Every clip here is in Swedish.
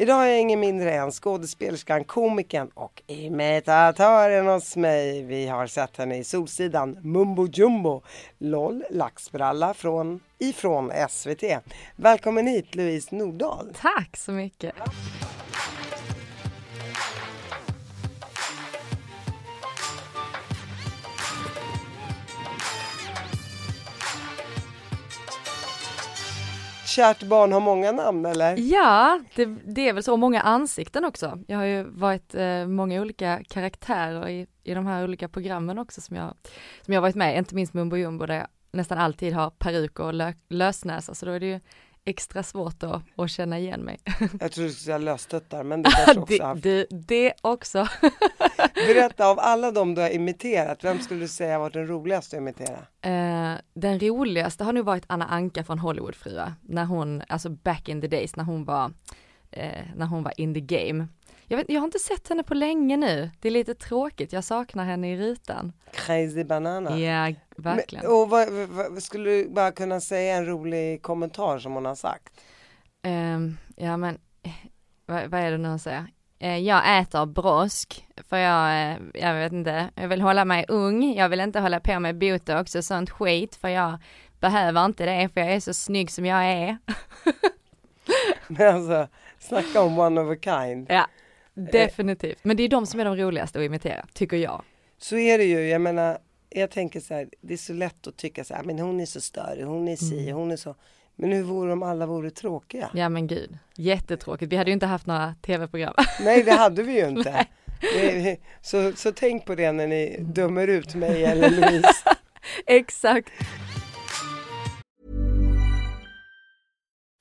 Idag är jag ingen mindre än skådespelerskan, komikern och imitatören hos mig. Vi har sett henne i Solsidan, Mumbo Jumbo, LOL, Laxbralla från, ifrån SVT. Välkommen hit Louise Nordahl. Tack så mycket. Kärt barn har många namn eller? Ja, det, det är väl så, många ansikten också. Jag har ju varit eh, många olika karaktärer i, i de här olika programmen också som jag, som jag varit med inte minst Mumbo Jumbo där jag nästan alltid har peruk och lö, lösnäsa, så då är det ju extra svårt att, att känna igen mig. Jag tror du skulle säga lösstöttar, men det kanske också haft. det, det också. Berätta, av alla de du har imiterat, vem skulle du säga var den roligaste att imitera? Eh, den roligaste har nog varit Anna Anka från Hollywoodfruar, när hon, alltså back in the days, när hon var, eh, när hon var in the game. Jag, vet, jag har inte sett henne på länge nu, det är lite tråkigt, jag saknar henne i rutan. Crazy banana. Ja, verkligen. Men, och vad, vad, skulle du bara kunna säga en rolig kommentar som hon har sagt? Um, ja men, eh, vad, vad, är det nu hon säger? Uh, jag äter brosk, för jag, uh, jag vet inte, jag vill hålla mig ung, jag vill inte hålla på med botox och sånt skit, för jag behöver inte det, för jag är så snygg som jag är. men alltså, snacka om one of a kind. Ja, definitivt. Men det är de som är de roligaste att imitera, tycker jag. Så är det ju, jag menar, jag tänker så här, det är så lätt att tycka så här, men hon är så störig, hon är si, mm. hon är så. Men hur vore om alla vore tråkiga? Ja men gud, jättetråkigt. Vi hade ju inte haft några tv-program. Nej det hade vi ju inte. Så, så tänk på det när ni dömer ut mig eller Louise. Exakt.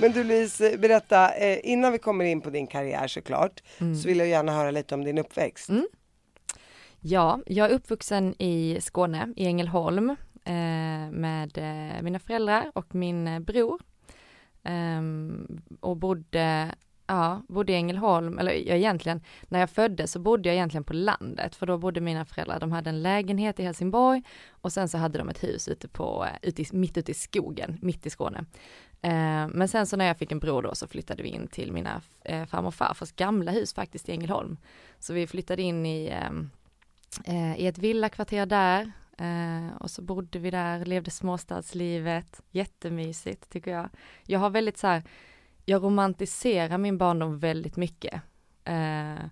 Men du Lise, berätta, eh, innan vi kommer in på din karriär såklart, mm. så vill jag gärna höra lite om din uppväxt. Mm. Ja, jag är uppvuxen i Skåne, i Ängelholm, eh, med eh, mina föräldrar och min bror. Um, och bodde Ja, bodde i Ängelholm, eller jag egentligen, när jag föddes så bodde jag egentligen på landet, för då bodde mina föräldrar, de hade en lägenhet i Helsingborg och sen så hade de ett hus ute på, eh, ute i, mitt ute i skogen, mitt i Skåne. Eh, men sen så när jag fick en bror då så flyttade vi in till mina eh, farmor och farfars gamla hus faktiskt i Ängelholm. Så vi flyttade in i, ehm, eh, i ett villakvarter där eh, och så bodde vi där, levde småstadslivet, jättemysigt tycker jag. Jag har väldigt så här, jag romantiserar min barndom väldigt mycket. Eh,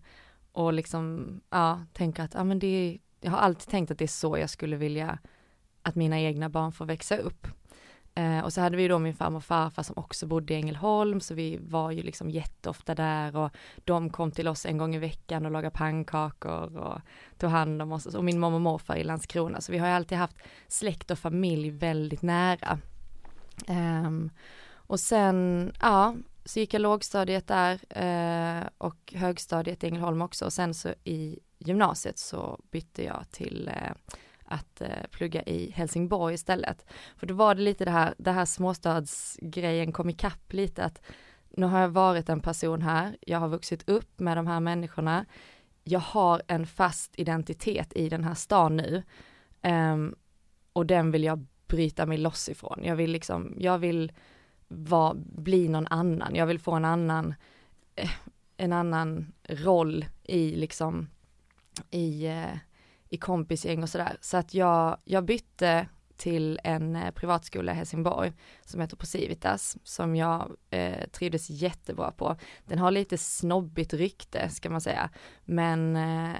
och liksom, ja, tänker att, ja men det är, jag har alltid tänkt att det är så jag skulle vilja att mina egna barn får växa upp. Eh, och så hade vi då min farmor och farfar som också bodde i Ängelholm, så vi var ju liksom jätteofta där och de kom till oss en gång i veckan och lagade pannkakor och tog hand om oss och min mamma och morfar i Landskrona, så vi har ju alltid haft släkt och familj väldigt nära. Um, och sen, ja, så gick jag lågstadiet där eh, och högstadiet i Ängelholm också och sen så i gymnasiet så bytte jag till eh, att eh, plugga i Helsingborg istället. För då var det lite det här, det här småstadsgrejen kom ikapp lite att nu har jag varit en person här, jag har vuxit upp med de här människorna, jag har en fast identitet i den här stan nu ehm, och den vill jag bryta mig loss ifrån. Jag vill liksom, jag vill var, bli någon annan, jag vill få en annan, eh, en annan roll i liksom, i, eh, i kompisgäng och sådär. Så att jag, jag bytte till en eh, privatskola i Helsingborg som heter Posivitas som jag eh, trivdes jättebra på. Den har lite snobbigt rykte ska man säga, men eh,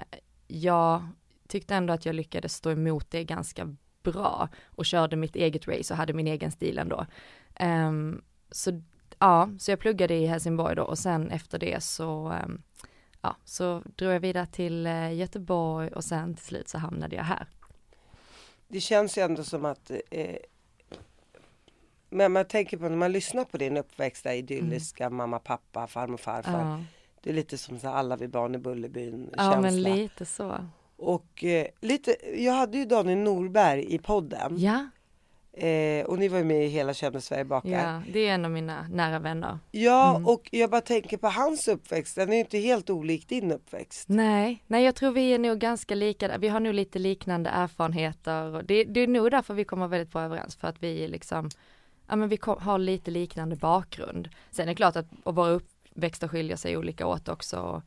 jag tyckte ändå att jag lyckades stå emot det ganska bra och körde mitt eget race och hade min egen stil ändå. Um, så ja, så jag pluggade i Helsingborg då och sen efter det så um, ja, så drog jag vidare till uh, Göteborg och sen till slut så hamnade jag här. Det känns ju ändå som att eh, men man tänker på när man lyssnar på din uppväxt, där idylliska mm. mamma, pappa, farmor, farfar. Ja. Det är lite som så alla vi barn i Bullerbyn Ja men lite så. Och eh, lite, jag hade ju Daniel Norberg i podden. Ja. Eh, och ni var ju med i Hela Kände Sverige bakar. Ja, det är en av mina nära vänner. Ja, mm. och jag bara tänker på hans uppväxt. Den är ju inte helt olik din uppväxt. Nej, nej jag tror vi är nog ganska lika. Vi har nog lite liknande erfarenheter. Och det, det är nog därför vi kommer väldigt bra överens. För att vi liksom, ja men vi kom, har lite liknande bakgrund. Sen är det klart att våra uppväxter skiljer sig olika åt också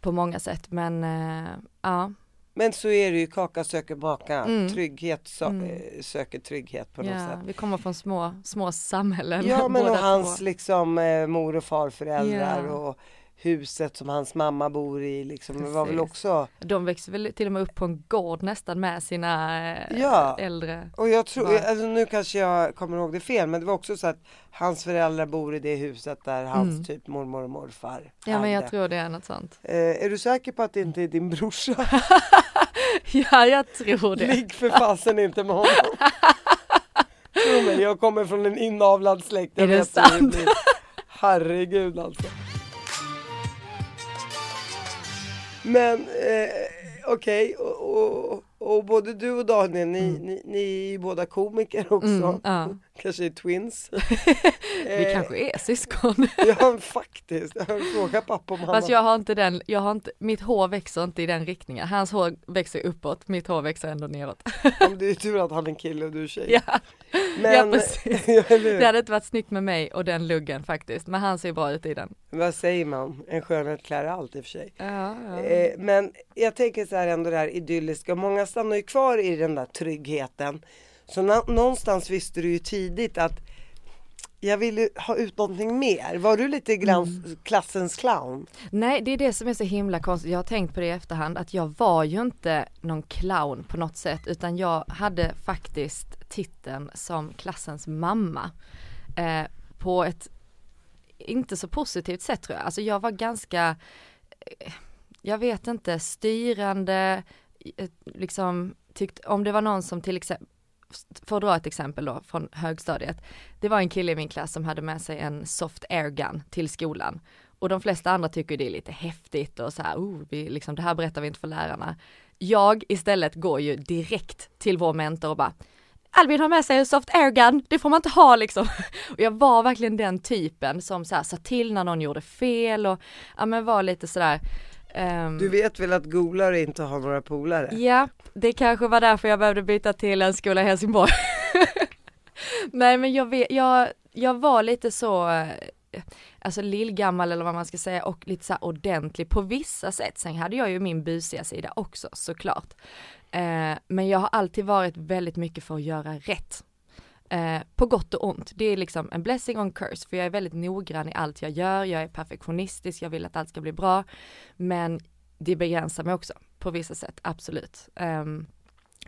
på många sätt. Men eh, ja. Men så är det ju, kaka söker baka, mm. trygghet so mm. Eh, söker trygghet på något ja, sätt. Vi kommer från små, små samhällen. Ja men och hans liksom eh, mor och farföräldrar ja. och huset som hans mamma bor i liksom, det var väl också De växte väl till och med upp på en gård nästan med sina eh, ja. äldre och jag tror, alltså, nu kanske jag kommer ihåg det fel men det var också så att hans föräldrar bor i det huset där hans mm. typ mormor och morfar Ja hade. men jag tror det är något sånt eh, Är du säker på att det inte är din brorsa? ja jag tror det Ligg för fasen inte med honom Tro mig, jag kommer från en inavlad släkt jag Är det sant? Herregud alltså Men eh, okej, okay. och, och, och, både du och Daniel, ni, mm. ni, ni är ju båda komiker också. Mm, ja. Kanske är twins. Vi eh, kanske är syskon. ja faktiskt, frågat pappa och mamma. Fast jag har inte den, jag har inte, mitt hår växer inte i den riktningen. Hans hår växer uppåt, mitt hår växer ändå neråt. det är tur att han är kille och du är tjej. Ja, men, ja precis. det hade inte varit snyggt med mig och den luggen faktiskt, men han ser bra ut i den. Vad säger man? En skönhet klär allt i och för sig. Ja, ja. Eh, men jag tänker så här ändå det här idylliska, många stannar ju kvar i den där tryggheten så någonstans visste du ju tidigt att jag ville ha ut någonting mer. Var du lite glans, mm. klassens clown? Nej, det är det som är så himla konstigt. Jag har tänkt på det i efterhand att jag var ju inte någon clown på något sätt utan jag hade faktiskt titeln som klassens mamma. Eh, på ett inte så positivt sätt tror jag. Alltså jag var ganska, eh, jag vet inte, styrande, eh, liksom tyckt, om det var någon som till exempel för att dra ett exempel då från högstadiet. Det var en kille i min klass som hade med sig en soft airgun till skolan. Och de flesta andra tycker det är lite häftigt och så här, oh, vi, liksom, det här berättar vi inte för lärarna. Jag istället går ju direkt till vår mentor och bara, Albin har med sig en soft airgun, det får man inte ha liksom. Och jag var verkligen den typen som så här, sa till när någon gjorde fel och ja men var lite sådär Um, du vet väl att golare inte har några polare? Ja, det kanske var därför jag behövde byta till en skola i Helsingborg. Nej men jag, vet, jag, jag var lite så, eh, alltså lillgammal eller vad man ska säga och lite så ordentlig på vissa sätt. Sen hade jag ju min busiga sida också såklart. Uh, men jag har alltid varit väldigt mycket för att göra rätt. Eh, på gott och ont. Det är liksom en blessing on curse för jag är väldigt noggrann i allt jag gör, jag är perfektionistisk, jag vill att allt ska bli bra. Men det begränsar mig också på vissa sätt, absolut. Um,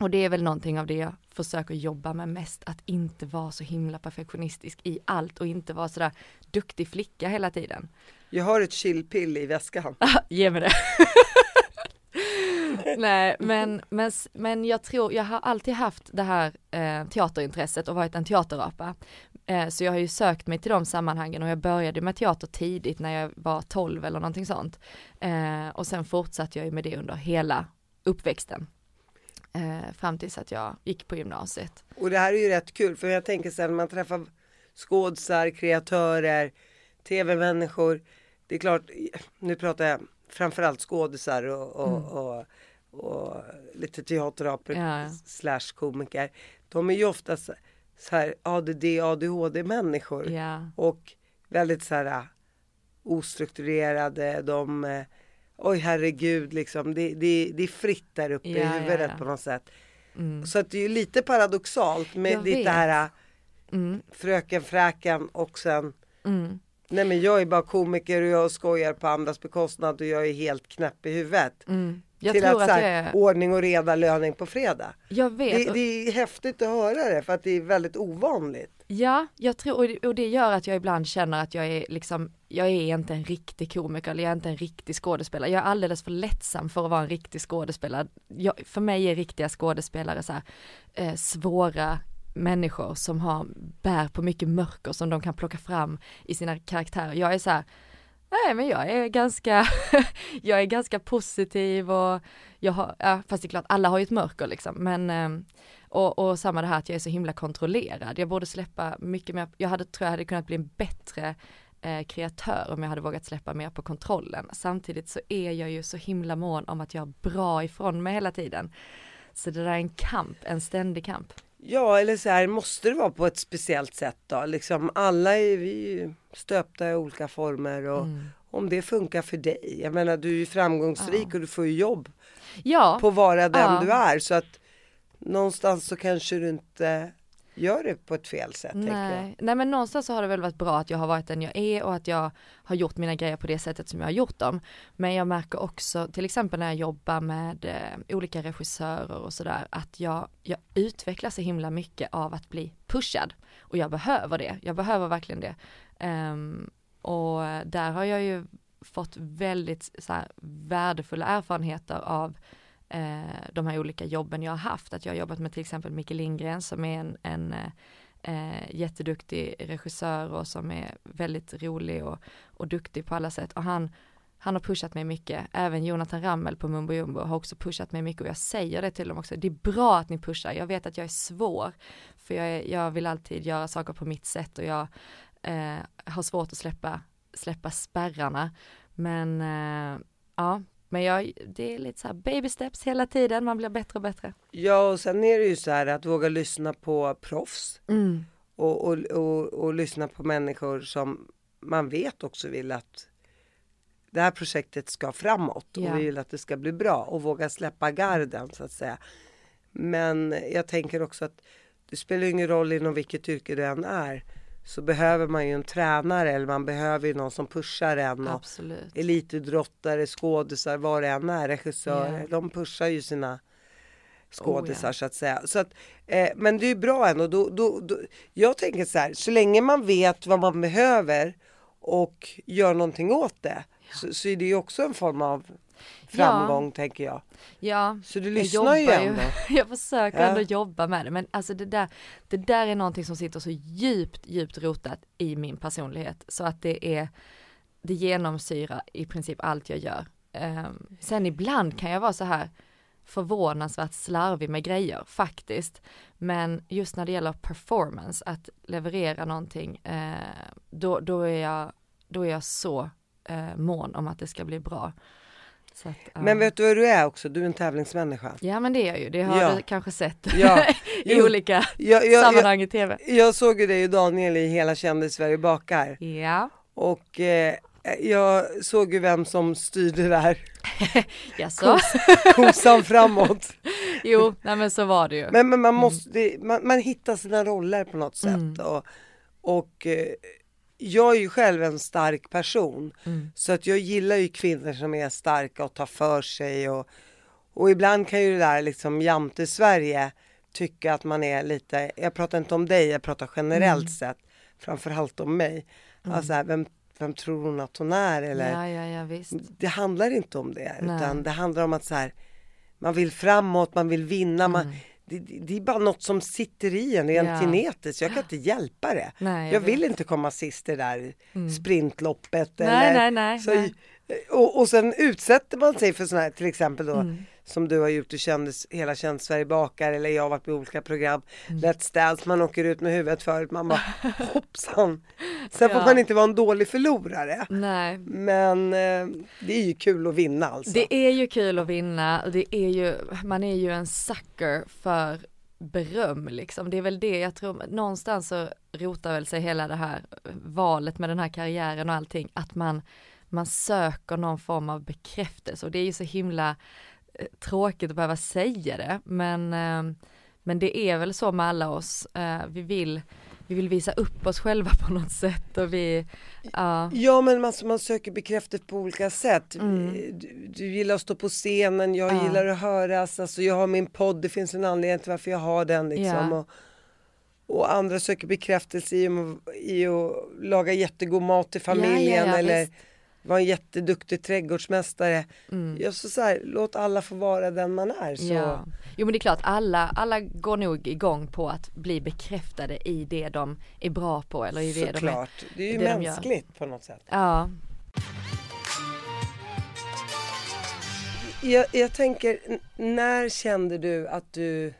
och det är väl någonting av det jag försöker jobba med mest, att inte vara så himla perfektionistisk i allt och inte vara sådär duktig flicka hela tiden. Jag har ett chillpill i väskan. Ge mig det. Nej, men, men, men jag tror, jag har alltid haft det här eh, teaterintresset och varit en teaterapa. Eh, så jag har ju sökt mig till de sammanhangen och jag började med teater tidigt när jag var 12 eller någonting sånt. Eh, och sen fortsatte jag ju med det under hela uppväxten. Eh, fram tills att jag gick på gymnasiet. Och det här är ju rätt kul för jag tänker sen man träffar skådisar, kreatörer, tv-människor. Det är klart, nu pratar jag framförallt skådisar och, och, mm. och och lite teaterapor ja. slash komiker. De är ju ofta så, här ADD, ADHD människor. Ja. Och väldigt så här äh, ostrukturerade. De, äh, oj herregud liksom. Det, det, det är fritt där uppe ja, i huvudet på något sätt. Så att det är ju lite paradoxalt med Jag det här Mm. fröken fräken och sen Mm. Nej men jag är bara komiker och jag skojar på andras bekostnad och jag är helt knäpp i huvudet. Mm. Jag till tror att, att här, är, ordning och reda löning på fredag. jag vet. Det, det är häftigt att höra det för att det är väldigt ovanligt. Ja, jag tror, och det- och det gör att jag ibland känner att jag är liksom, jag är inte en riktig komiker eller jag är inte en riktig skådespelare. Jag är alldeles för lättsam för att vara en riktig skådespelare. Jag, för mig är riktiga skådespelare så här, eh, svåra människor som har, bär på mycket mörker som de kan plocka fram i sina karaktärer. Jag är så här, nej men jag är ganska, jag är ganska positiv och jag har, ja, fast det är klart alla har ju ett mörker liksom, men ehm, och, och samma det här att jag är så himla kontrollerad. Jag borde släppa mycket mer, jag hade, tror jag hade kunnat bli en bättre eh, kreatör om jag hade vågat släppa mer på kontrollen. Samtidigt så är jag ju så himla mån om att jag har bra ifrån mig hela tiden. Så det där är en kamp, en ständig kamp. Ja eller så här måste det vara på ett speciellt sätt då. Liksom alla är vi stöpta i olika former och Mm. om det funkar för dig. Jag menar du är ju framgångsrik och du får ju jobb Ja, på att vara den Ja. du är så att någonstans så kanske du inte gör det på ett fel sätt. Nej. Nej men någonstans så har det väl varit bra att jag har varit den jag är och att jag har gjort mina grejer på det sättet som jag har gjort dem. Men jag märker också, till exempel när jag jobbar med eh, olika regissörer och sådär, att jag, jag utvecklar så himla mycket av att bli pushad. Och jag behöver det, jag behöver verkligen det. Ehm, och där har jag ju fått väldigt så här, värdefulla erfarenheter av Eh, de här olika jobben jag har haft. Att jag har jobbat med till exempel Micke Lindgren som är en, en eh, eh, jätteduktig regissör och som är väldigt rolig och, och duktig på alla sätt. Och han, han har pushat mig mycket. Även Jonathan Rammel på Mumbo Jumbo har också pushat mig mycket och jag säger det till dem också. Det är bra att ni pushar. Jag vet att jag är svår. För jag, är, jag vill alltid göra saker på mitt sätt och jag eh, har svårt att släppa, släppa spärrarna. Men eh, ja, men jag, det är lite så här baby steps hela tiden. Man blir bättre och bättre. Ja och sen är det ju så här att våga lyssna på proffs Mm. och, och, och, och lyssna på människor som man vet också vill att det här projektet ska framåt och Ja. vi vill att det ska bli bra och våga släppa garden så att säga. Men jag tänker också att det spelar ingen roll inom vilket yrke du än är så behöver man ju en tränare eller man behöver ju någon som pushar en och Absolut. elitidrottare, skådisar, vad det än är, regissörer. Ja. De pushar ju sina skådisar Oh, ja. så att säga. Så att, eh, men det är ju bra ändå. Då, då, då, jag tänker så här, så länge man vet vad man behöver och gör någonting åt det så, så är det ju också en form av framgång tänker jag. Ja, Så du jag lyssnar ju ändå. jag försöker Ja. ändå jobba med det, men alltså det där, det där är någonting som sitter så djupt, djupt rotat i min personlighet, så att det är, det genomsyrar i princip allt jag gör. Ehm, sen ibland kan jag vara så här förvånansvärt slarvig med grejer, faktiskt. Men just när det gäller performance, att leverera någonting, eh, då, då, är jag, då är jag så eh, mån om att det ska bli bra. Att, ja. Men vet du vad du är också? Du är en tävlingsmänniska. Ja men det är jag ju, det har Ja. du kanske sett Ja. i Jo. olika Jag, jag, sammanhang i tv. jag såg ju dig och Daniel i Hela kändis-Sverige bakar Ja, och eh, jag såg ju vem som styrde där jaså? kosan framåt. Jo, nej men så var det ju. Men, men man måste, det, man, man hittar sina roller på något sätt. Mm. Och, och eh, jag är ju själv en stark person. Mm. Så att jag gillar ju kvinnor som är starka och tar för sig. Och, och ibland kan ju det där liksom jante Sverige tycka att man är lite, jag pratar inte om dig, jag pratar generellt Mm. sett. Framförallt om mig. Alltså här, vem, vem tror hon att hon är? Eller, Ja, ja, ja visst. det handlar inte om det Nej. utan det handlar om att så här, man vill framåt, man vill vinna. Man, Mm. det, det det är bara något som sitter i en rent Ja. genetiskt. Jag kan inte hjälpa det. Nej, jag jag vill. Mm. inte komma sist i det där sprintloppet. Nej, eller, nej, nej, så, nej. Och, och sen utsätter man sig för sådana här, till exempel då, Mm. Som du har gjort, du kändes, hela Känd Sverige bakar eller jag har varit med i olika program, Mm. Let's Dance, man åker ut med huvudet förut, man bara hoppsan. Sen får Ja. man inte vara en dålig förlorare. Nej, Men eh, det är ju kul att vinna alltså. det är ju kul att vinna och det är ju, man är ju en sucker för beröm liksom. Det är väl det jag tror, någonstans så rotar väl sig hela det här valet med den här karriären och allting, att man, man söker någon form av bekräftelse och det är ju så himla tråkigt att behöva säga det, men, eh, men det är väl så med alla oss. Eh, vi vill vi vill visa upp oss själva på något sätt och vi, ja. Ja men man, man söker bekräftelse på olika sätt. Mm. Du, du gillar att stå på scenen, jag Ja. gillar att höras, alltså jag har min podd, det finns en anledning till varför jag har den liksom. Ja. Och, och andra söker bekräftelse i, i att laga jättegod mat till familjen eller visst. Vara en jätteduktig trädgårdsmästare. Mm. Jag så, så här, låt alla få vara den man är. Så. Ja. Jo men det är klart, alla, alla går nog igång på att bli bekräftade i det de är bra på eller i det de är. Såklart, det är ju det mänskligt på något sätt. Ja, Jag, jag tänker, när kände du att du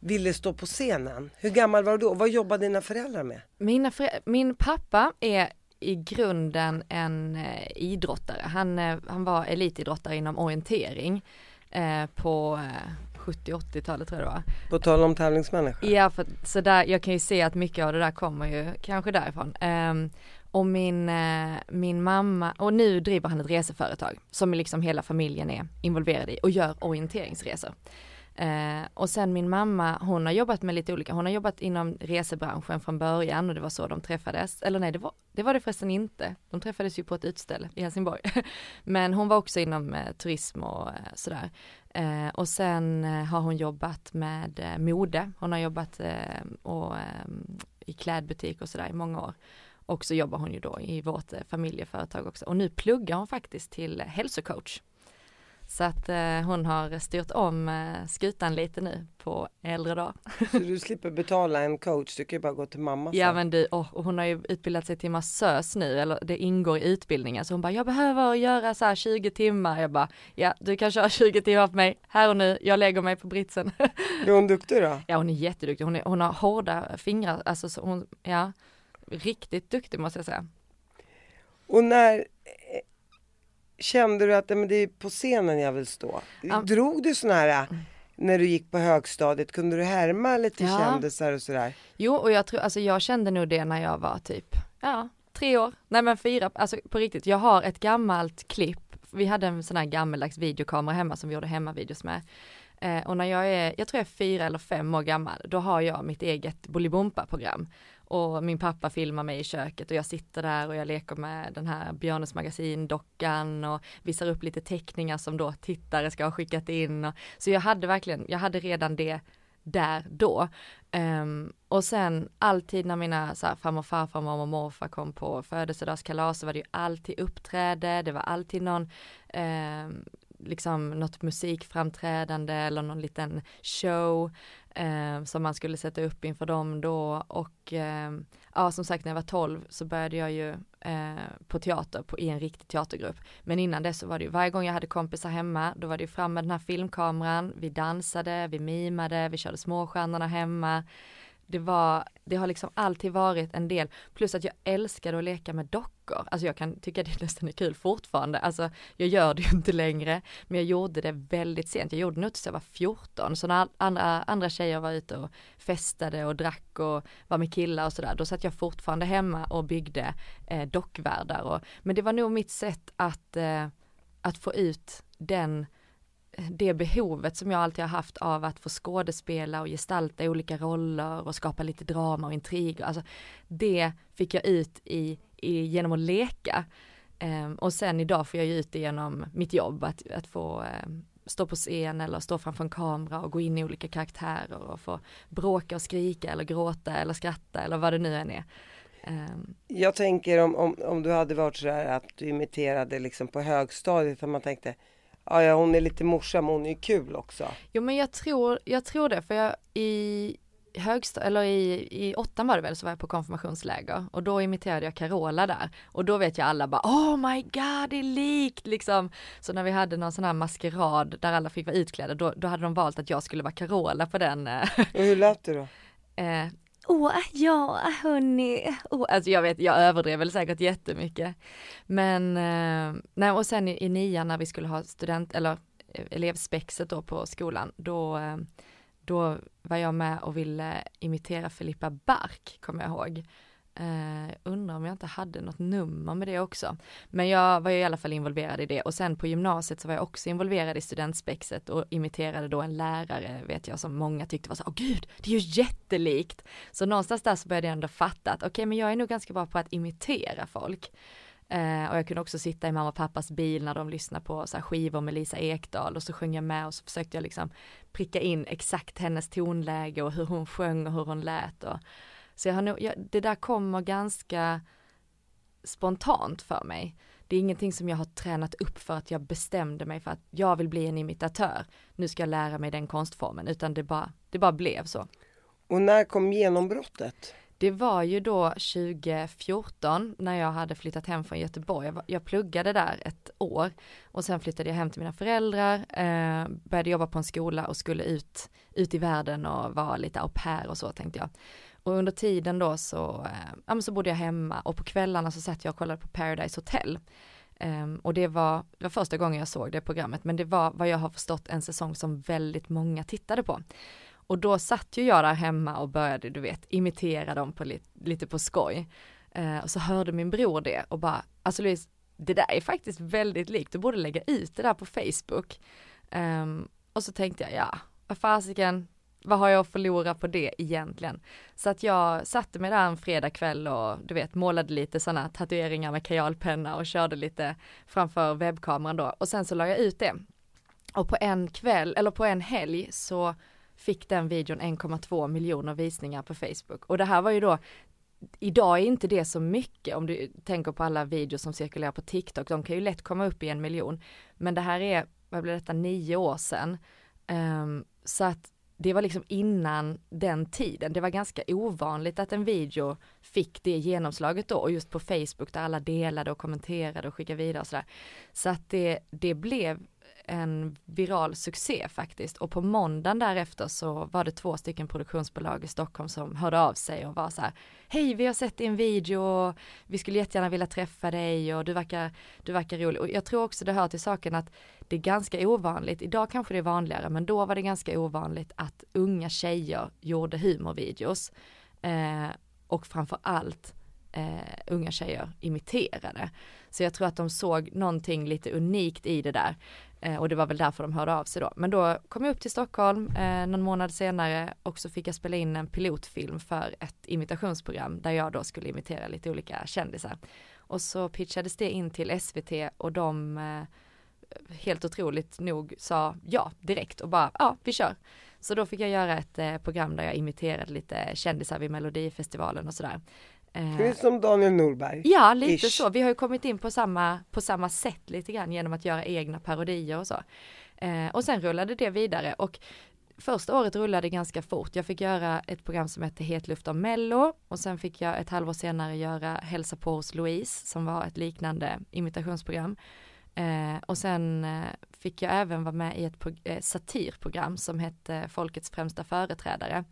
ville stå på scenen? Hur gammal var du då? Vad jobbade dina föräldrar med? Mina förä- min pappa är i grunden en eh, idrottare. Han, eh, han var elitidrottare inom orientering eh, på eh, 70-80-talet tror jag det var. På tal om tävlingsmänniska. Ja, för, så där, jag kan ju se att mycket av det där kommer ju kanske därifrån. Ehm, och min, min mamma, och nu driver han ett reseföretag som liksom hela familjen är involverad i och gör orienteringsresor. Eh, och sen min mamma, hon har jobbat med lite olika, hon har jobbat inom resebranschen från början och det var så de träffades, eller nej det var det, var det förresten inte, de träffades ju på ett utställe i Helsingborg. Men hon var också inom eh, turism och eh, sådär. Eh, och sen eh, har hon jobbat med eh, mode, hon har jobbat eh, och, eh, i klädbutik och sådär i många år. Och så jobbar hon ju då i vårt eh, familjeföretag också och nu pluggar hon faktiskt till eh, hälsocoach. Så att eh, hon har styrt om eh, skutan lite nu på äldre dag. Så du slipper betala en coach, du kan ju bara gå till mamma Ja sen. men du, åh, och hon har ju utbildat sig till massös nu, eller det ingår i utbildningen. Så hon bara, jag behöver göra så här 20 timmar. Jag bara, ja du kan köra 20 timmar på mig, här och nu, jag lägger mig på britsen. Är hon duktig då? ja hon är jätteduktig, hon, är, hon har hårda fingrar, alltså så hon, ja, riktigt duktig måste jag säga. Och när kände du att men det är på scenen jag vill stå? Ja. Drog du sådana här, eh, när du gick på högstadiet, kunde du härma lite Ja. kändisar och sådär? Jo, och jag tror, alltså jag kände nog det när jag var typ, ja, tre år, nej men fyra, alltså på riktigt, jag har ett gammalt klipp, vi hade en sån här gammaldags videokamera hemma som vi gjorde hemmavideos med. Eh, och när jag är, jag tror jag är fyra eller fem år gammal, då har jag mitt eget Bolibompa-program. Och min pappa filmar mig i köket och jag sitter där och jag leker med den här Björnes magasin-dockan och visar upp lite teckningar som då tittare ska ha skickat in. Och, så jag hade verkligen, jag hade redan det där då. Um, och sen alltid när mina så här, farmor, farfar, mormor och morfar kom på födelsedagskalas så var det ju alltid uppträde, det var alltid någon um, liksom något musikframträdande eller någon liten show eh, som man skulle sätta upp inför dem då. Och eh, ja som sagt när jag var 12 så började jag ju eh, på teater på, i en riktig teatergrupp. Men innan det så var det ju varje gång jag hade kompisar hemma då var det ju fram med den här filmkameran. Vi dansade, vi mimade, vi körde småstjärnorna hemma det var, det har liksom alltid varit en del, plus att jag älskade att leka med dockor. Alltså jag kan tycka det nästan är kul fortfarande, alltså jag gör det ju inte längre, men jag gjorde det väldigt sent, jag gjorde det nog tills jag var 14, så när andra, andra tjejer var ute och festade och drack och var med killar och sådär, då satt jag fortfarande hemma och byggde eh, dockvärldar och, men det var nog mitt sätt att, eh, att få ut den det behovet som jag alltid har haft av att få skådespela och gestalta olika roller och skapa lite drama och intriger. Alltså det fick jag ut i, i genom att leka. Um, och sen idag får jag ju ut det genom mitt jobb, att, att få um, stå på scen eller stå framför en kamera och gå in i olika karaktärer och få bråka och skrika eller gråta eller skratta eller vad det nu än är. Um. Jag tänker om, om, om du hade varit sådär att du imiterade liksom på högstadiet, att man tänkte Ja, ja, hon är lite morsa, men hon är ju kul också. Jo men jag tror, jag tror det för jag i högsta, eller i, i åttan var det väl så var jag på konfirmationsläger och då imiterade jag Carola där och då vet jag alla bara oh my god det är likt liksom. Så när vi hade någon sån här maskerad där alla fick vara utklädda då, då hade de valt att jag skulle vara Carola på den eh, Och hur lät du då? eh, Åh, ja hörni. Oh, alltså jag vet, jag överdrev väl säkert jättemycket. Men, eh, nej och sen i, i nian när vi skulle ha student, eller eh, elevspexet då på skolan, då, eh, då var jag med och ville imitera Filippa Bark, kommer jag ihåg. Uh, undrar om jag inte hade något nummer med det också. Men jag var ju i alla fall involverad i det och sen på gymnasiet så var jag också involverad i studentspexet och imiterade då en lärare vet jag som många tyckte var så, åh gud, det är ju jättelikt. Så någonstans där så började jag ändå fatta att okej, okay, men jag är nog ganska bra på att imitera folk. Uh, och jag kunde också sitta i mamma och pappas bil när de lyssnade på så här, skivor med Lisa Ekdahl och så sjöng jag med och så försökte jag liksom pricka in exakt hennes tonläge och hur hon sjöng och hur hon lät. Och, så jag har nog, jag, det där kommer ganska spontant för mig. Det är ingenting som jag har tränat upp för att jag bestämde mig för att jag vill bli en imitatör. Nu ska jag lära mig den konstformen, utan det bara, det bara blev så. Och när kom genombrottet? Det var ju då 2014 när jag hade flyttat hem från Göteborg. Jag, jag pluggade där ett år och sen flyttade jag hem till mina föräldrar, eh, började jobba på en skola och skulle ut, ut i världen och vara lite au pair och så tänkte jag. Och under tiden då så, eh, ja men så bodde jag hemma och på kvällarna så satt jag och kollade på Paradise Hotel. Um, och det var, det var första gången jag såg det programmet, men det var vad jag har förstått en säsong som väldigt många tittade på. Och då satt ju jag där hemma och började, du vet, imitera dem på lite, lite på skoj. Uh, och så hörde min bror det och bara, alltså Louise, det där är faktiskt väldigt likt, du borde lägga ut det där på Facebook. Um, och så tänkte jag, ja, vad fasiken, vad har jag att förlora på det egentligen? Så att jag satte mig där en fredagkväll och du vet målade lite sådana tatueringar med kajalpenna och körde lite framför webbkameran då och sen så la jag ut det. Och på en kväll, eller på en helg så fick den videon 1,2 miljoner visningar på Facebook och det här var ju då Idag är inte det så mycket om du tänker på alla videos som cirkulerar på TikTok, de kan ju lätt komma upp i en miljon. Men det här är, vad blir detta, nio år sedan. Um, så att det var liksom innan den tiden. Det var ganska ovanligt att en video fick det genomslaget då och just på Facebook där alla delade och kommenterade och skickade vidare och sådär. Så att det, det blev en viral succé faktiskt och på måndagen därefter så var det två stycken produktionsbolag i Stockholm som hörde av sig och var så här Hej vi har sett din video och vi skulle jättegärna vilja träffa dig och du verkar, du verkar rolig och jag tror också det hör till saken att det är ganska ovanligt, idag kanske det är vanligare men då var det ganska ovanligt att unga tjejer gjorde humorvideos eh, och framför allt eh, unga tjejer imiterade. Så jag tror att de såg någonting lite unikt i det där. Eh, och det var väl därför de hörde av sig då. Men då kom jag upp till Stockholm eh, någon månad senare och så fick jag spela in en pilotfilm för ett imitationsprogram där jag då skulle imitera lite olika kändisar. Och så pitchades det in till SVT och de eh, helt otroligt nog sa ja direkt och bara ja vi kör. Så då fick jag göra ett eh, program där jag imiterade lite kändisar vid Melodifestivalen och sådär. Det är som Daniel Norberg. Ja, lite Ish. så. Vi har ju kommit in på samma, på samma sätt lite grann genom att göra egna parodier och så. Eh, och sen rullade det vidare och första året rullade ganska fort. Jag fick göra ett program som hette Hetluft om Mello och sen fick jag ett halvår senare göra Hälsa på hos Louise som var ett liknande imitationsprogram. Eh, och sen eh, fick jag även vara med i ett eh, satirprogram som hette Folkets främsta företrädare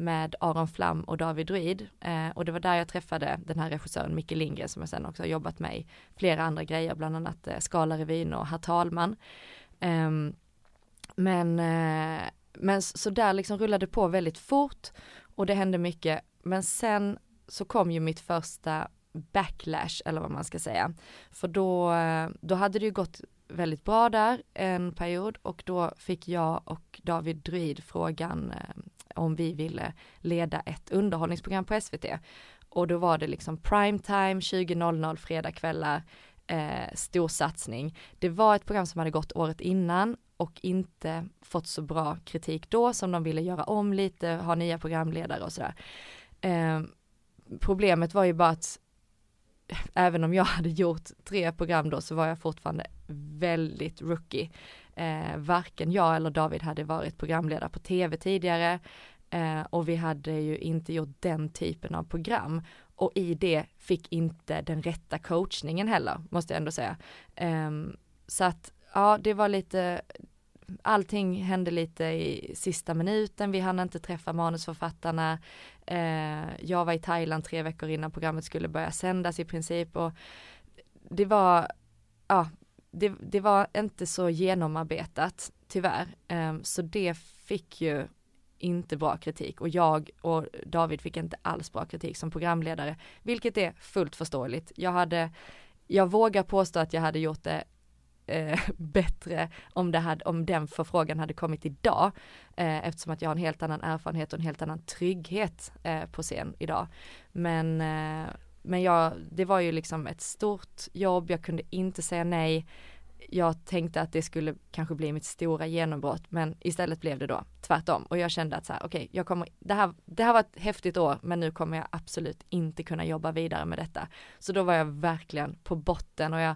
med Aron Flam och David Druid Eh, och det var där jag träffade den här regissören Micke Lindgren som jag sen också har jobbat med i flera andra grejer, bland annat eh, Skalarevyn och Herr talman. Ehm, eh, men, men så där liksom rullade på väldigt fort och det hände mycket. Men sen så kom ju mitt första backlash eller vad man ska säga. För då, eh, då hade det ju gått väldigt bra där en period och då fick jag och David Druid frågan eh, om vi ville leda ett underhållningsprogram på SVT. Och då var det liksom primetime 20.00 fredagkvällar, eh, stor satsning. Det var ett program som hade gått året innan och inte fått så bra kritik då som de ville göra om lite, ha nya programledare och sådär. Eh, problemet var ju bara att även om jag hade gjort tre program då så var jag fortfarande väldigt rookie. Eh, varken jag eller David hade varit programledare på tv tidigare eh, och vi hade ju inte gjort den typen av program och i det fick inte den rätta coachningen heller, måste jag ändå säga. Eh, så att ja, det var lite, allting hände lite i sista minuten, vi hann inte träffa manusförfattarna. Eh, jag var i Thailand tre veckor innan programmet skulle börja sändas i princip och det var, ja, det, det var inte så genomarbetat tyvärr. Ehm, så det fick ju inte bra kritik och jag och David fick inte alls bra kritik som programledare, vilket är fullt förståeligt. Jag hade, jag vågar påstå att jag hade gjort det eh, bättre om, det hade, om den förfrågan hade kommit idag. Eh, eftersom att jag har en helt annan erfarenhet och en helt annan trygghet eh, på scen idag. Men, eh, men jag, det var ju liksom ett stort jobb, jag kunde inte säga nej. Jag tänkte att det skulle kanske bli mitt stora genombrott men istället blev det då tvärtom och jag kände att så här okej okay, jag kommer, det här, det här var ett häftigt år men nu kommer jag absolut inte kunna jobba vidare med detta. Så då var jag verkligen på botten och jag,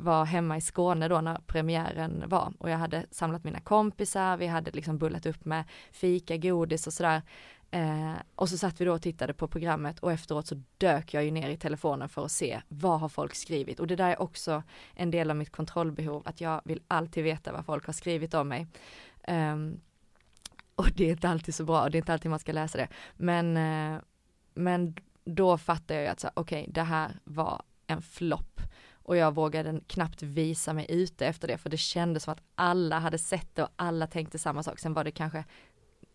var hemma i Skåne då när premiären var och jag hade samlat mina kompisar, vi hade liksom bullat upp med fika, godis och sådär. Eh, och så satt vi då och tittade på programmet och efteråt så dök jag ju ner i telefonen för att se vad har folk skrivit och det där är också en del av mitt kontrollbehov att jag vill alltid veta vad folk har skrivit om mig. Eh, och det är inte alltid så bra och det är inte alltid man ska läsa det. Men, eh, men då fattar jag ju att okej, okay, det här var en flopp och jag vågade knappt visa mig ute efter det för det kändes som att alla hade sett det och alla tänkte samma sak. Sen var det kanske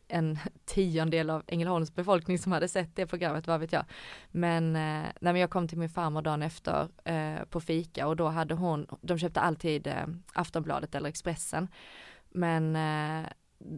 en tiondel av Ängelholms befolkning som hade sett det programmet, vad vet jag. Men, eh, nej, men jag kom till min farmor dagen efter eh, på fika och då hade hon, de köpte alltid eh, Aftonbladet eller Expressen. Men eh,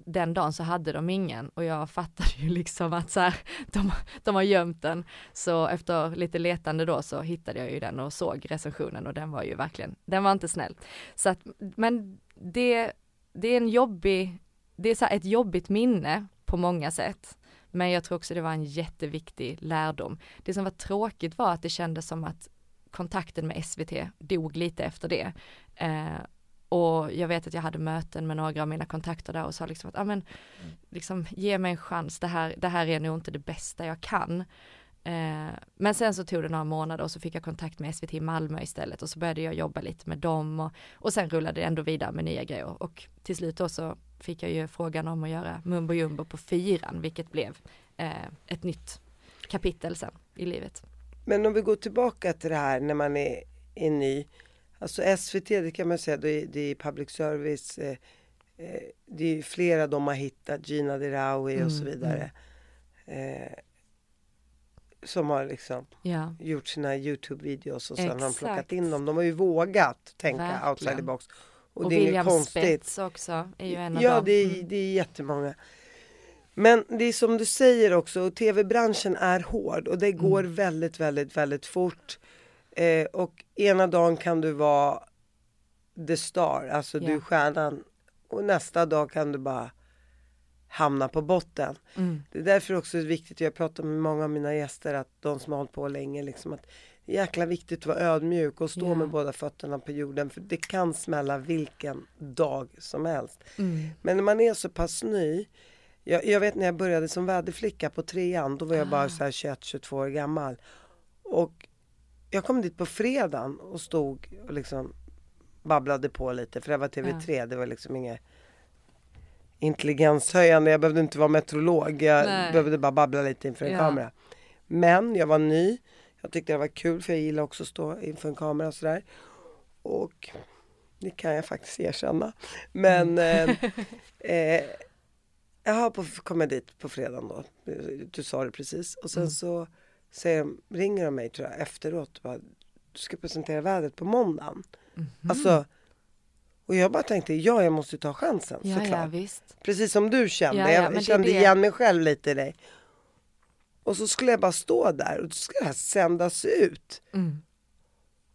den dagen så hade de ingen och jag fattade ju liksom att så här, de, de har gömt den. Så efter lite letande då så hittade jag ju den och såg recensionen och den var ju verkligen, den var inte snäll. Så att, men det, det är en jobbig, det är så ett jobbigt minne på många sätt. Men jag tror också det var en jätteviktig lärdom. Det som var tråkigt var att det kändes som att kontakten med SVT dog lite efter det. Eh, och jag vet att jag hade möten med några av mina kontakter där och sa liksom att, ja men, liksom ge mig en chans, det här, det här är nog inte det bästa jag kan. Eh, men sen så tog det några månader och så fick jag kontakt med SVT Malmö istället och så började jag jobba lite med dem och, och sen rullade det ändå vidare med nya grejer och till slut då så fick jag ju frågan om att göra Mumbo Jumbo på fyran vilket blev eh, ett nytt kapitel sen i livet. Men om vi går tillbaka till det här när man är, är ny. Alltså SVT, det kan man säga, det är, det är public service. Eh, eh, det är flera de har hittat, Gina Dirawi mm, och så mm, vidare. Mm. Eh, som har liksom ja. gjort sina Youtube-videos och sen har de plockat in dem. De har ju vågat tänka Verkligen. outside the box. Och, och det är William konstigt. Spets också är ju en av ja, dem. Ja, det, är, mm. det är jättemånga. Men det är som du säger också, tv-branschen är hård och det går mm. väldigt, väldigt, väldigt fort. Eh, och ena dagen kan du vara the star, alltså yeah. du är stjärnan. Och nästa dag kan du bara hamna på botten. Mm. Det är därför också viktigt, jag pratar med många av mina gäster, att de som har hållit på länge, liksom att det är jäkla viktigt att vara ödmjuk och stå yeah. med båda fötterna på jorden. För det kan smälla vilken dag som helst. Mm. Men när man är så pass ny, jag, jag, vet när jag började som väderflicka på trean, då var jag ah. bara så här 21-22 år gammal. Och jag kom dit på fredagen och stod och liksom babblade på lite för det var TV3, ja. det var liksom inget intelligenshöjande, jag behövde inte vara meteorolog, jag Nej. behövde bara babbla lite inför en ja. kamera. Men jag var ny, jag tyckte det var kul för jag gillar också att stå inför en kamera och sådär. Och det kan jag faktiskt erkänna. Men mm. eh, eh, jag har kommit dit på fredagen då, du sa det precis. Och sen mm. så säger de, ringer de mig tror jag efteråt. Bara, du ska presentera vädret på måndagen. Mm. Alltså, och jag bara tänkte, ja jag måste ta chansen ja, såklart. Ja, visst. Precis som du kände, ja, ja, jag kände det... igen mig själv lite i dig. Och så skulle jag bara stå där och då skulle det här sändas ut. Mm.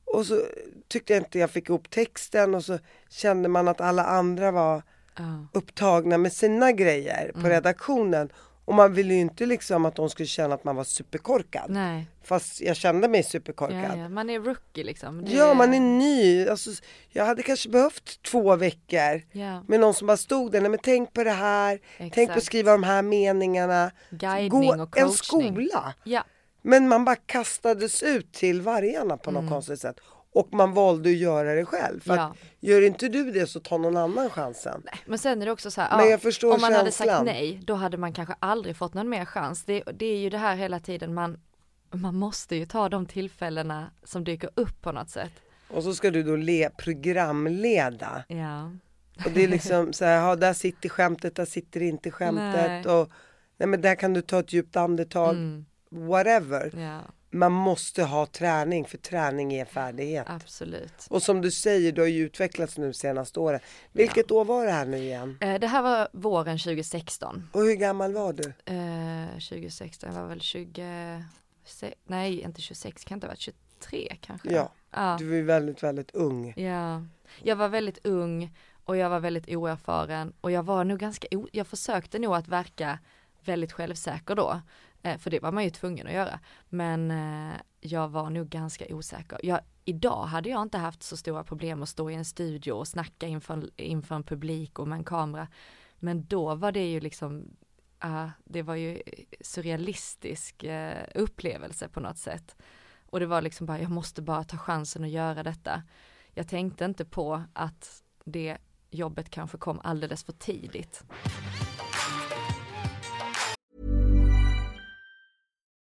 Och så tyckte jag inte jag fick ihop texten och så kände man att alla andra var uh. upptagna med sina grejer på mm. redaktionen. Och man ville ju inte liksom att de skulle känna att man var superkorkad. Nej. Fast jag kände mig superkorkad. Ja, ja. Man är rookie liksom. Det... Ja, man är ny. Alltså, jag hade kanske behövt två veckor ja. med någon som bara stod där. Nej, men tänk på det här. Exakt. Tänk på att skriva de här meningarna. Guidning Gå, och coachning. En skola. Ja. Men man bara kastades ut till vargarna på något mm. konstigt sätt. Och man valde att göra det själv. För ja. gör inte du det så tar någon annan chansen. Nej, men sen är det också så här, ja, om man känslan. hade sagt nej, då hade man kanske aldrig fått någon mer chans. Det, det är ju det här hela tiden, man, man måste ju ta de tillfällena som dyker upp på något sätt. Och så ska du då le, programleda. Ja. Och det är liksom så här, ja, där sitter skämtet, där sitter inte skämtet. Nej. Och, nej men där kan du ta ett djupt andetag. Mm. Whatever. Ja, Man måste ha träning för träning är färdighet. absolut. Och som du säger, du har ju utvecklats nu senaste året. Vilket år var det här nu igen? Eh, Det här var våren 2016. Och hur gammal var du? Eh, 2016, jag var väl 20, nej inte 26, kan inte ha varit 23 kanske. Ja, ja. du var ju väldigt, väldigt ung. Ja, jag var väldigt ung och jag var väldigt oerfaren och jag var nog ganska, jag försökte nog att verka väldigt självsäker då, eh, Eh, för det var man ju tvungen att göra. Men eh, jag var nog ganska osäker. Jag, idag hade jag inte haft så stora problem att stå i en studio och snacka inför, inför en publik och med en kamera. Men då var det ju liksom, uh, det var ju surrealistisk uh, upplevelse på något sätt. Och det var liksom bara, jag måste bara ta chansen att göra detta. Jag tänkte inte på att det jobbet kanske kom alldeles för tidigt.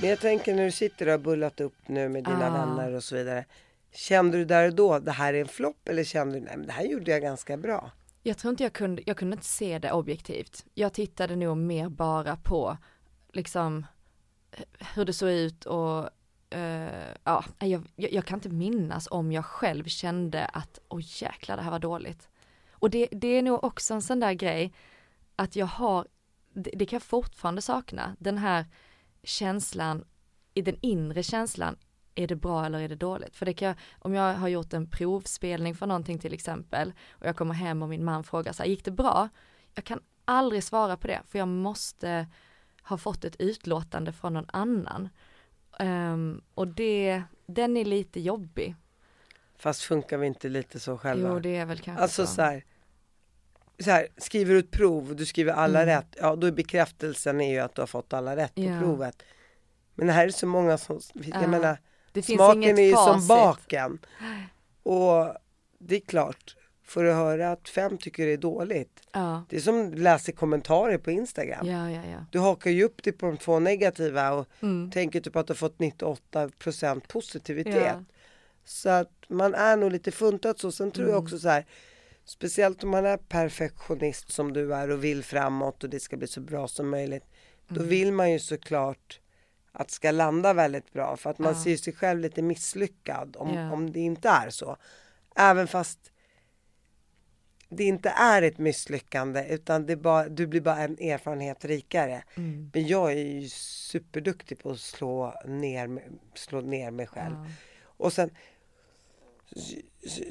Men jag tänker när du sitter och har bullat upp nu med dina Ah. vänner och så vidare. Kände du där och då, det här är en flopp eller kände du, nej men det här gjorde jag ganska bra? Jag tror inte jag kunde, jag kunde inte se det objektivt. Jag tittade nog mer bara på liksom hur det såg ut och eh, ja, jag, jag, kan inte minnas om jag själv kände att oj jäklar det här var dåligt. Och det, det är nog också en sån där grej att jag har, det, det kan jag fortfarande sakna, den här känslan, i den inre känslan, är det bra eller är det dåligt? För det kan jag, om jag har gjort en provspelning för någonting till exempel och jag kommer hem och min man frågar så här, gick det bra? Jag kan aldrig svara på det för jag måste ha fått ett utlåtande från någon annan. Ehm, och det, den är lite jobbig. Fast funkar vi inte lite så själva? Jo det är väl kanske Alltså så. så här, så här, skriver du ett prov och du skriver alla Mm. rätt, ja då är bekräftelsen är ju att du har fått alla rätt på Ja. provet. Men det här är så många som, Ja. jag menar, det smaken är ju som baken. Och det är klart, får du höra att fem tycker det är dåligt, Ja, det är som läser kommentarer på Instagram. ja, ja, ja. Du hakar ju upp dig på de två negativa och Mm. tänker typ att du har fått 98% positivitet. Ja. Så att man är nog lite funtad så. Sen tror Mm. jag också så här, speciellt om man är perfektionist som du är och vill framåt och det ska bli så bra som möjligt. Då Mm. vill man ju såklart att det ska landa väldigt bra för att man Ja. ser sig själv lite misslyckad om, Ja. om det inte är så. Även fast det inte är ett misslyckande utan det bara, du blir bara en erfarenhet rikare. Mm. Men jag är ju superduktig på att slå ner, slå ner mig själv. Ja. Och sen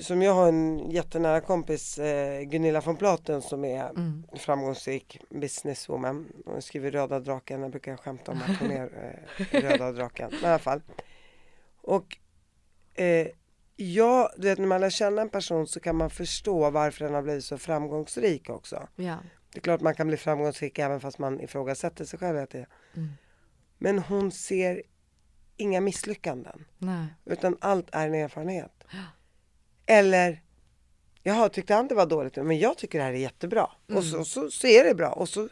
som jag har en jättenära kompis eh, Gunilla von Platen som är Mm. framgångsrik businesswoman. Hon skriver Röda draken, jag brukar skämta om att hon är eh, Röda draken. Men i alla fall. Och eh, ja, du vet när man lär känna en person så kan man förstå varför den har blivit så framgångsrik också. Ja. Det är klart man kan bli framgångsrik även fast man ifrågasätter sig själv. Att det. Mm. Men hon ser inga misslyckanden. Nej. Utan allt är en erfarenhet. Eller, jaha, tyckte han det var dåligt? Men jag tycker det här är jättebra. Och så, så, så är det bra. Och så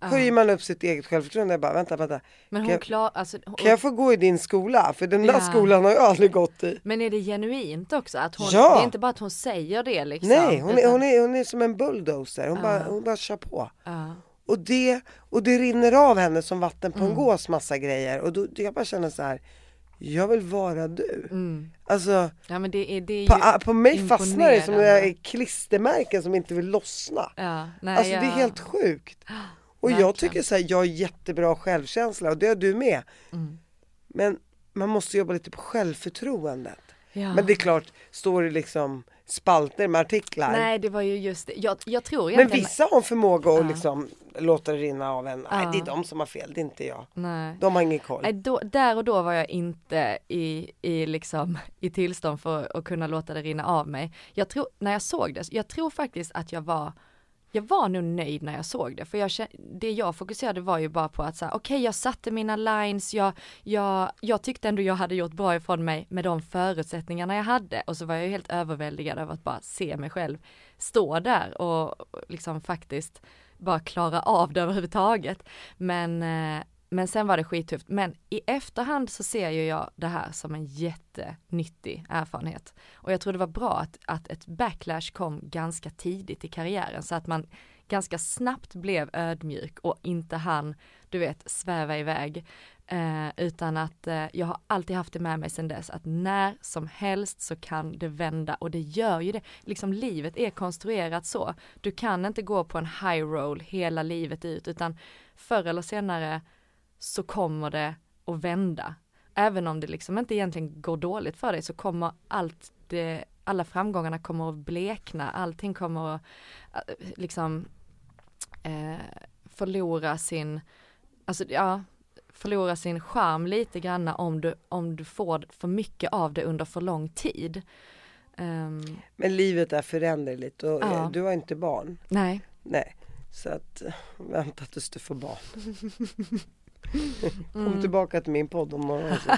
höjer man upp sitt eget självförtroende. Jag bara, vänta, vänta. Men Kan hon jag- klar, alltså, hon, Kan jag få gå i din skola? För den där Ja. skolan har jag aldrig gått i. Men är det genuint också? Att hon, Ja. Det är inte bara att hon säger det liksom. Nej, hon är, utan- hon, är, hon är som en bulldozer. Hon, Ja. bara, hon bara kör på. Ja. Och det, och det rinner av henne som vatten Mm. på en gås massa grejer. Och då, jag bara känner så här. Jag vill vara du. Mm. Alltså Ja men det är, det är på, ah, på mig fastnar det som jag klistermärken som inte vill lossna. Ja, nej, Alltså det är jag- helt sjukt. Och jag Verkligen. tycker så här, jag har jättebra självkänsla och det har du med. Mm. Men man måste jobba lite på självförtroendet. Ja. Men det är klart, står det liksom spalter med artiklar. Nej det var ju just det, jag, jag tror men vissa har en förmåga att Ja. liksom låta det rinna av en. Nej Ja. det är de som har fel, det är inte jag. Nej. De har ingen koll. Nej, då, där och då var jag inte i, i, liksom, i tillstånd för att kunna låta det rinna av mig. Jag tror, när jag såg det, jag tror faktiskt att jag var jag var nog nöjd när jag såg det, för jag, det jag fokuserade var ju bara på att säga, okej jag satte mina lines, jag, jag, jag tyckte ändå jag hade gjort bra ifrån mig med de förutsättningarna jag hade och så var jag ju helt överväldigad över att bara se mig själv stå där och liksom faktiskt bara klara av det överhuvudtaget. Men, eh, men sen var det skittufft. Men i efterhand så ser ju jag det här som en jättenyttig erfarenhet. Och jag tror det var bra att, att ett backlash kom ganska tidigt i karriären så att man ganska snabbt blev ödmjuk och inte han, du vet, sväva iväg. Eh, utan att eh, jag har alltid haft det med mig sedan dess att när som helst så kan det vända och det gör ju det. Liksom livet är konstruerat så. Du kan inte gå på en high roll hela livet ut utan förr eller senare så kommer det att vända. Även om det liksom inte egentligen går dåligt för dig så kommer allt det, alla framgångarna kommer att blekna, allting kommer att eh, liksom eh, förlora sin, alltså ja, förlora sin charm lite granna om du, om du får för mycket av det under för lång tid. Ehm, Men livet är föränderligt och Ja. eh, du har inte barn. nej, Nej. Så att eh, vänta tills du får barn. Kom Mm. tillbaka till min podd om morgonen. så.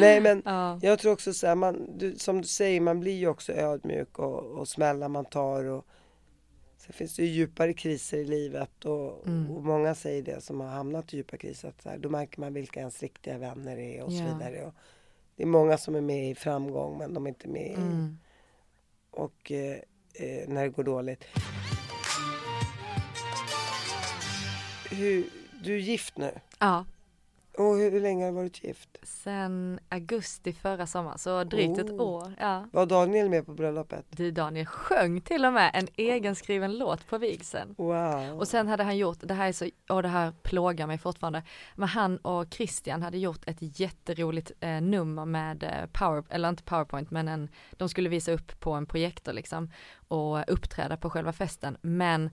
Nej men ja, jag tror också så här, man, du, som du säger, man blir ju också ödmjuk och, och smällar man tar och Sen finns det ju djupare kriser i livet och, Mm. och många säger det som har hamnat i djupa kriser att så här, då märker man vilka ens riktiga vänner är och så vidare. Och det är många som är med i framgång men de är inte med i, mm. och eh, eh, när det går dåligt. Hur, du är gift nu ja, och hur, hur länge har du varit gift? sen augusti förra sommaren, så drygt ett Oh. år. Ja. Var Daniel med på bröllopet? Du Daniel sjöng till och med en egenskriven låt på vigseln. Wow. Och sen hade han gjort, det här är så, och det här plågar mig fortfarande, men han och Christian hade gjort ett jätteroligt eh, nummer med eh, power, eller inte powerpoint men en, de skulle visa upp på en projektor liksom och uppträda på själva festen men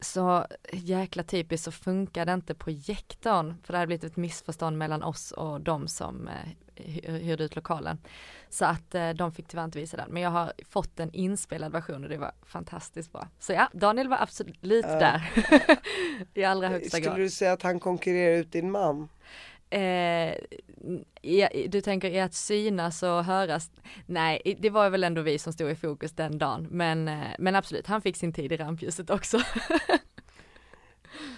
så jäkla typiskt så funkade inte projektorn för det hade blivit ett missförstånd mellan oss och de som eh, hy- hyrde ut lokalen. Så att eh, de fick tyvärr inte visa den men jag har fått en inspelad version och det var fantastiskt bra. Så ja, Daniel var absolut Ja. där. I allra högsta grad. Skulle du säga att han konkurrerar ut din man? Eh, i- du tänker i att synas och höras? Nej, det var väl ändå vi som stod i fokus den dagen. Men, eh, men absolut, han fick sin tid i rampljuset också.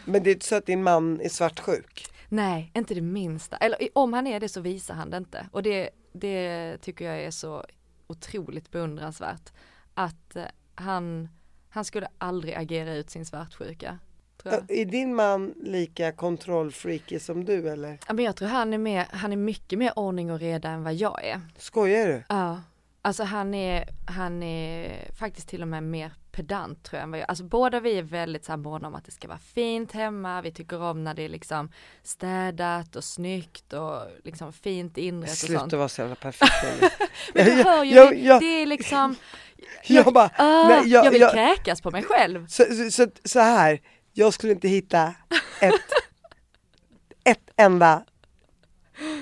Men det är inte så att din man är svartsjuk? Nej, inte det minsta. Eller om han är det så visar han det inte. Och det, det tycker jag är så otroligt beundransvärt. Att eh, han, han skulle aldrig agera ut sin svartsjuka. Jag. Är din man lika kontrollfreaky som du eller? Ja, men jag tror han är, mer, han är mycket mer ordning och reda än vad jag är. Skojar du? Ja, alltså han är, han är faktiskt till och med mer pedant tror jag än vad jag, alltså båda vi är väldigt så här måna om att det ska vara fint hemma, vi tycker om när det är liksom städat och snyggt och liksom fint inrett och Sluta sånt. vara så jävla perfekt. Men du Jag- hör ju, jag- det, jag- det är liksom, Jag bara, ah, nej, jag- jag vill jag- kräkas på mig själv. så, så, så, så här, jag skulle inte hitta ett, ett enda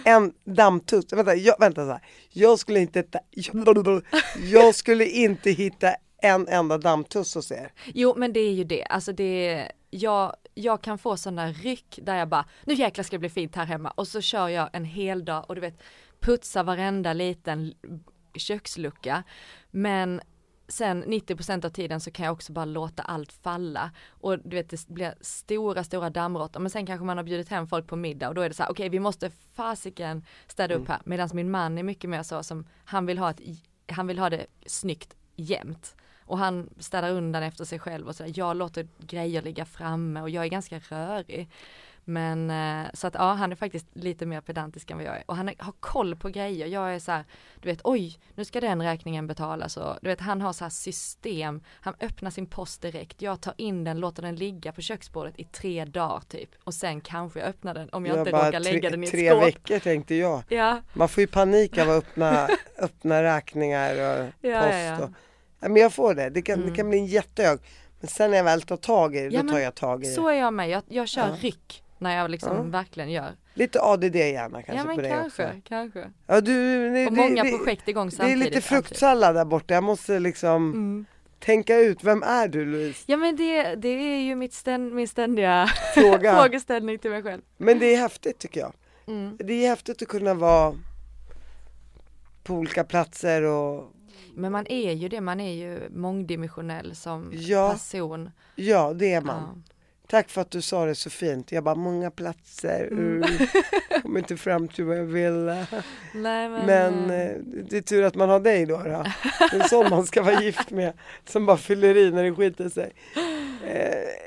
en dammtuss, vänta, jag, vänta så här. jag skulle inte hitta, jag, jag skulle inte hitta en enda dammtuss hos er. Jo men det är ju det, alltså det, jag, jag kan få sådana ryck där jag bara, nu jäklar ska det bli fint här hemma och så kör jag en hel dag och du vet, putsar varenda liten kökslucka. Men sen 90% av tiden så kan jag också bara låta allt falla. Och du vet det blir stora stora dammråttor. Men sen kanske man har bjudit hem folk på middag och då är det så här okej vi måste fasiken städa upp här. Medan min man är mycket mer så som han vill ha ett, han vill ha det snyggt jämt. Och han städar undan efter sig själv och så där. jag låter grejer ligga framme och jag är ganska rörig Men eh, så att ja, han är faktiskt lite mer pedantisk än vad jag är. Och han har koll på grejer. Jag är så här, du vet, oj, nu ska den räkningen betalas och du vet, han har så här system. Han öppnar sin post direkt. Jag tar in den, låter den ligga på köksbordet i tre dagar typ. Och sen kanske jag öppnar den om jag, jag inte råkar lägga tre, den i ett tre skåp. Tre veckor tänkte jag. Ja. Man får ju panik av att öppna, öppna räkningar och ja, post. Ja, och, ja. men jag får det. Det kan, mm. det kan bli en jättehög. Men sen när jag väl tar tag i det, då tar jag tag i det. Så är jag med. Jag, jag kör ryck när jag liksom ja. verkligen gör. Lite ADD gärna kanske ja, men på dig kanske, också. kanske. Ja, du, det, och det, många det, projekt igång samtidigt. Det är lite fruktsallad där borta, jag måste liksom mm. tänka ut, vem är du Louise? Ja men det, det är ju mitt ständ, min ständiga Fråga. frågeställning till mig själv. Men det är häftigt tycker jag. Mm. Det är häftigt att kunna vara på olika platser och men man är ju det, man är ju mångdimensionell som ja, person. Ja, det är man. Ja. Tack för att du sa det så fint. Jag bara, många platser, mm. kommer inte fram till vad jag vill. Nej, men men eh, det är tur att man har dig då. då. En sån man ska vara gift med, som bara fyller i när det skiter sig. Eh,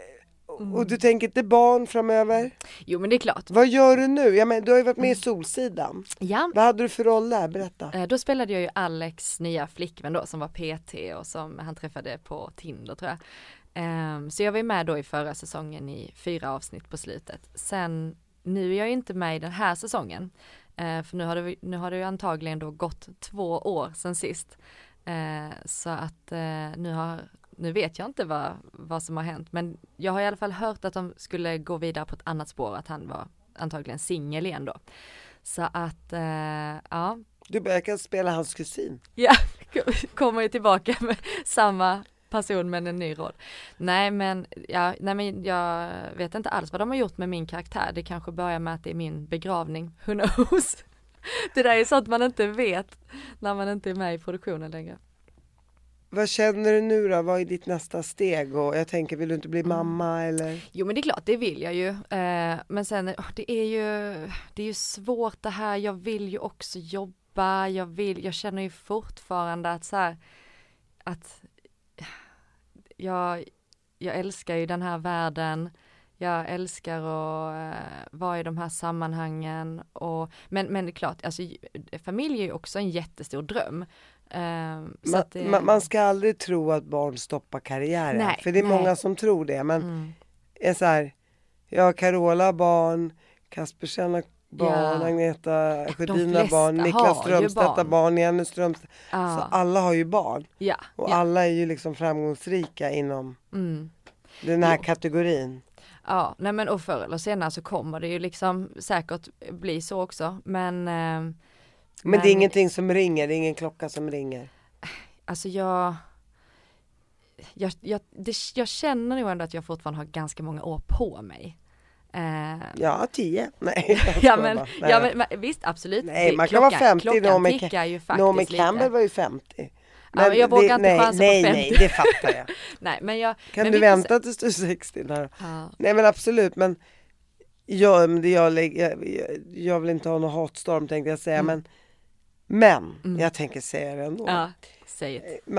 och du tänker inte barn framöver? Jo men det är klart. Vad gör du nu? Ja, men, du har ju varit med i mm. Solsidan. Ja. Vad hade du för roll där? Berätta. Eh, då spelade jag ju Alex nya flickvän då som var PT och som han träffade på Tinder tror jag. Um, så jag var med då i förra säsongen i fyra avsnitt på slutet. Sen, nu är jag inte med i den här säsongen. Uh, för nu har, det, nu har det ju antagligen då gått två år sedan sist. Uh, så att uh, nu har, nu vet jag inte vad, vad som har hänt. Men jag har i alla fall hört att de skulle gå vidare på ett annat spår, att han var antagligen singel igen då. Så att, ja. Du börjar spela hans kusin. Ja, kommer ju tillbaka med samma person men en ny roll. Nej men, ja, nej men jag vet inte alls vad de har gjort med min karaktär. Det kanske börjar med att det är min begravning, who knows? Det där är sånt man inte vet när man inte är med i produktionen längre. Vad känner du nu då? Vad är ditt nästa steg? Och jag tänker, vill du inte bli mm. mamma eller? Jo men det är klart, det vill jag ju. Eh, men sen, det är ju, det är ju svårt det här. Jag vill ju också jobba. Jag vill, jag känner ju fortfarande att så här, att jag, jag älskar ju den här världen. Jag älskar att uh, vara i de här sammanhangen och men, men det är klart, alltså familj är ju också en jättestor dröm. Uh, man, det... man, ska aldrig tro att barn stoppar karriären, nej, för det är nej. många som tror det. Men mm. är så här, jag Carola har barn, Kaspersen har barn, ja. Agneta Sjödin har barn, Niklas Strömstedt har barn, Jenny Strömstedt. Ja. Så alla har ju barn. Ja. Och alla är ju liksom framgångsrika inom mm. den här jo. kategorin. Ja, nej men och förr eller senare så kommer det ju liksom säkert bli så också. Men eh, men, men det är ingenting som ringer, det är ingen klocka som ringer. Alltså jag jag, jag, det, jag känner nog ändå att jag fortfarande har ganska många år på mig. Uh, ja, tio. Nej, ja, men, Nej. ja men visst absolut. Nej, man kan vara 50. Klockan Naomi, tickar ju faktiskt Naomi Campbell lite. var ju 50. Men ja, jag vågar inte chansa nej, på 50. Nej, det fattar jag. nej, men jag kan men du vänta tills du är 60? Där? Ja. Nej men absolut, men jag, men jag, jag, jag vill inte ha någon hatstorm tänkte jag säga, mm. men men mm. jag tänker säga det ändå. Ja, säg det.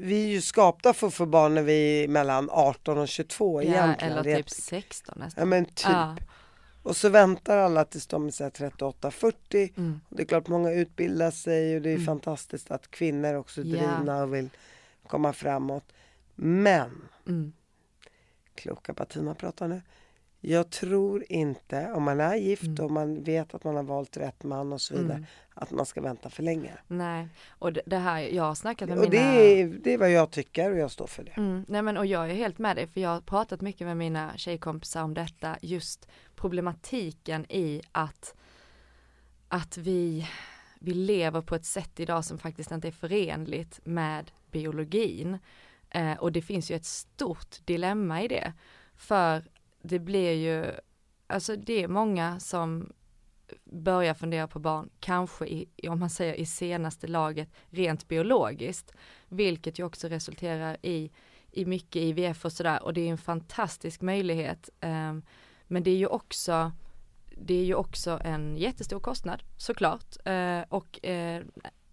Vi är ju skapta för att få barn när vi är mellan 18 och 22 ja, egentligen. Eller typ 16 nästan. Ja men typ. Ja. Och så väntar alla tills de är 38-40. Mm. Det är klart många utbildar sig och det är mm. fantastiskt att kvinnor också är drivna ja. och vill komma framåt. Men, mm. kloka Bettina pratar nu. Jag tror inte, om man är gift mm. och man vet att man har valt rätt man och så vidare, mm. att man ska vänta för länge. Nej, och det, här, jag har snackat med och mina... Det är, det är vad jag tycker och jag står för det. Mm. Nej men och jag är helt med dig, för jag har pratat mycket med mina tjejkompisar om detta, just problematiken i att, att vi, vi lever på ett sätt idag som faktiskt inte är förenligt med biologin. Eh, och det finns ju ett stort dilemma i det. För det blir ju, alltså det är många som börjar fundera på barn, kanske i, om man säger i senaste laget rent biologiskt, vilket ju också resulterar i, i mycket IVF och sådär och det är en fantastisk möjlighet. Um, men det är ju också det är ju också en jättestor kostnad såklart uh, och uh,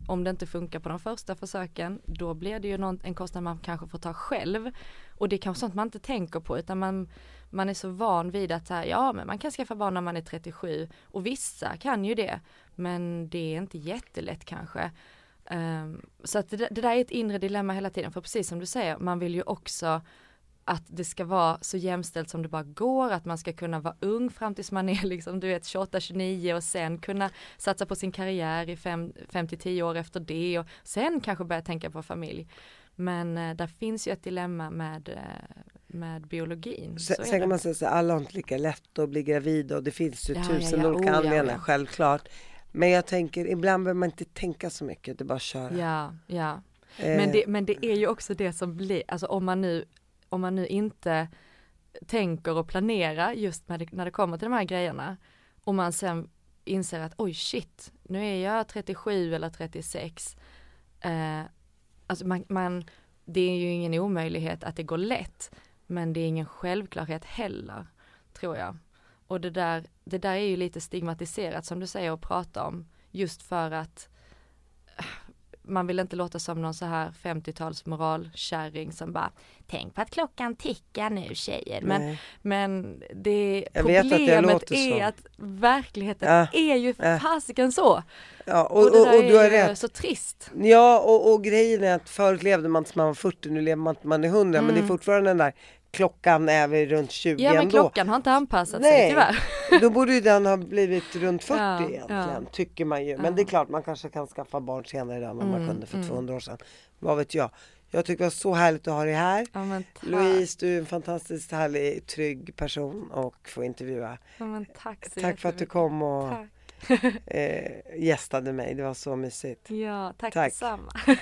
om det inte funkar på de första försöken, då blir det ju någon, en kostnad man kanske får ta själv. Och det är kanske sånt man inte tänker på utan man, man är så van vid att här, ja men man kan skaffa barn när man är 37 och vissa kan ju det. Men det är inte jättelätt kanske. Um, så att det, det, där är ett inre dilemma hela tiden för precis som du säger, man vill ju också att det ska vara så jämställt som det bara går, att man ska kunna vara ung fram tills man är liksom, du vet 28-29 och sen kunna satsa på sin karriär i 5-10 år efter det och sen kanske börja tänka på familj. Men eh, där finns ju ett dilemma med, eh, med biologin. Sen, sen kan man säga så alla har inte lika lätt att bli gravid och det finns ju ja, tusen ja, ja. olika oh, anledningar, självklart. Men jag tänker, ibland behöver man inte tänka så mycket, det är bara att köra. Ja, ja. Eh. Men, det, men det är ju också det som blir, alltså om man nu om man nu inte tänker och planerar just det, när det kommer till de här grejerna och man sen inser att oj shit, nu är jag 37 eller 36. Eh, alltså man, man, det är ju ingen omöjlighet att det går lätt, men det är ingen självklarhet heller, tror jag. Och det där, det där är ju lite stigmatiserat som du säger att prata om, just för att man vill inte låta som någon så här 50-tals moralkärring som bara Tänk på att klockan tickar nu tjejer. Men, men det problemet att är att verkligheten ja, är ju ja. fasiken så. Ja, och, och det där och, och du är rätt. så trist. Ja och, och grejen är att förut levde man tills man var 40, nu lever man tills man är 100 mm. men det är mm. fortfarande den där klockan är vi runt 20 Ja men ändå. klockan har inte anpassat Nej, sig tyvärr. då borde ju den ha blivit runt 40 ja, egentligen, ja. tycker man ju. Men ja. det är klart, man kanske kan skaffa barn senare än mm, man kunde för mm. 200 år sedan. Vad vet jag. Jag tycker det var så härligt att ha dig här. Ja, Louise, du är en fantastiskt härlig, trygg person och få intervjua. Ja, tack så Tack för att du kom och eh, gästade mig. Det var så mysigt. Ja, tack, tack. detsamma.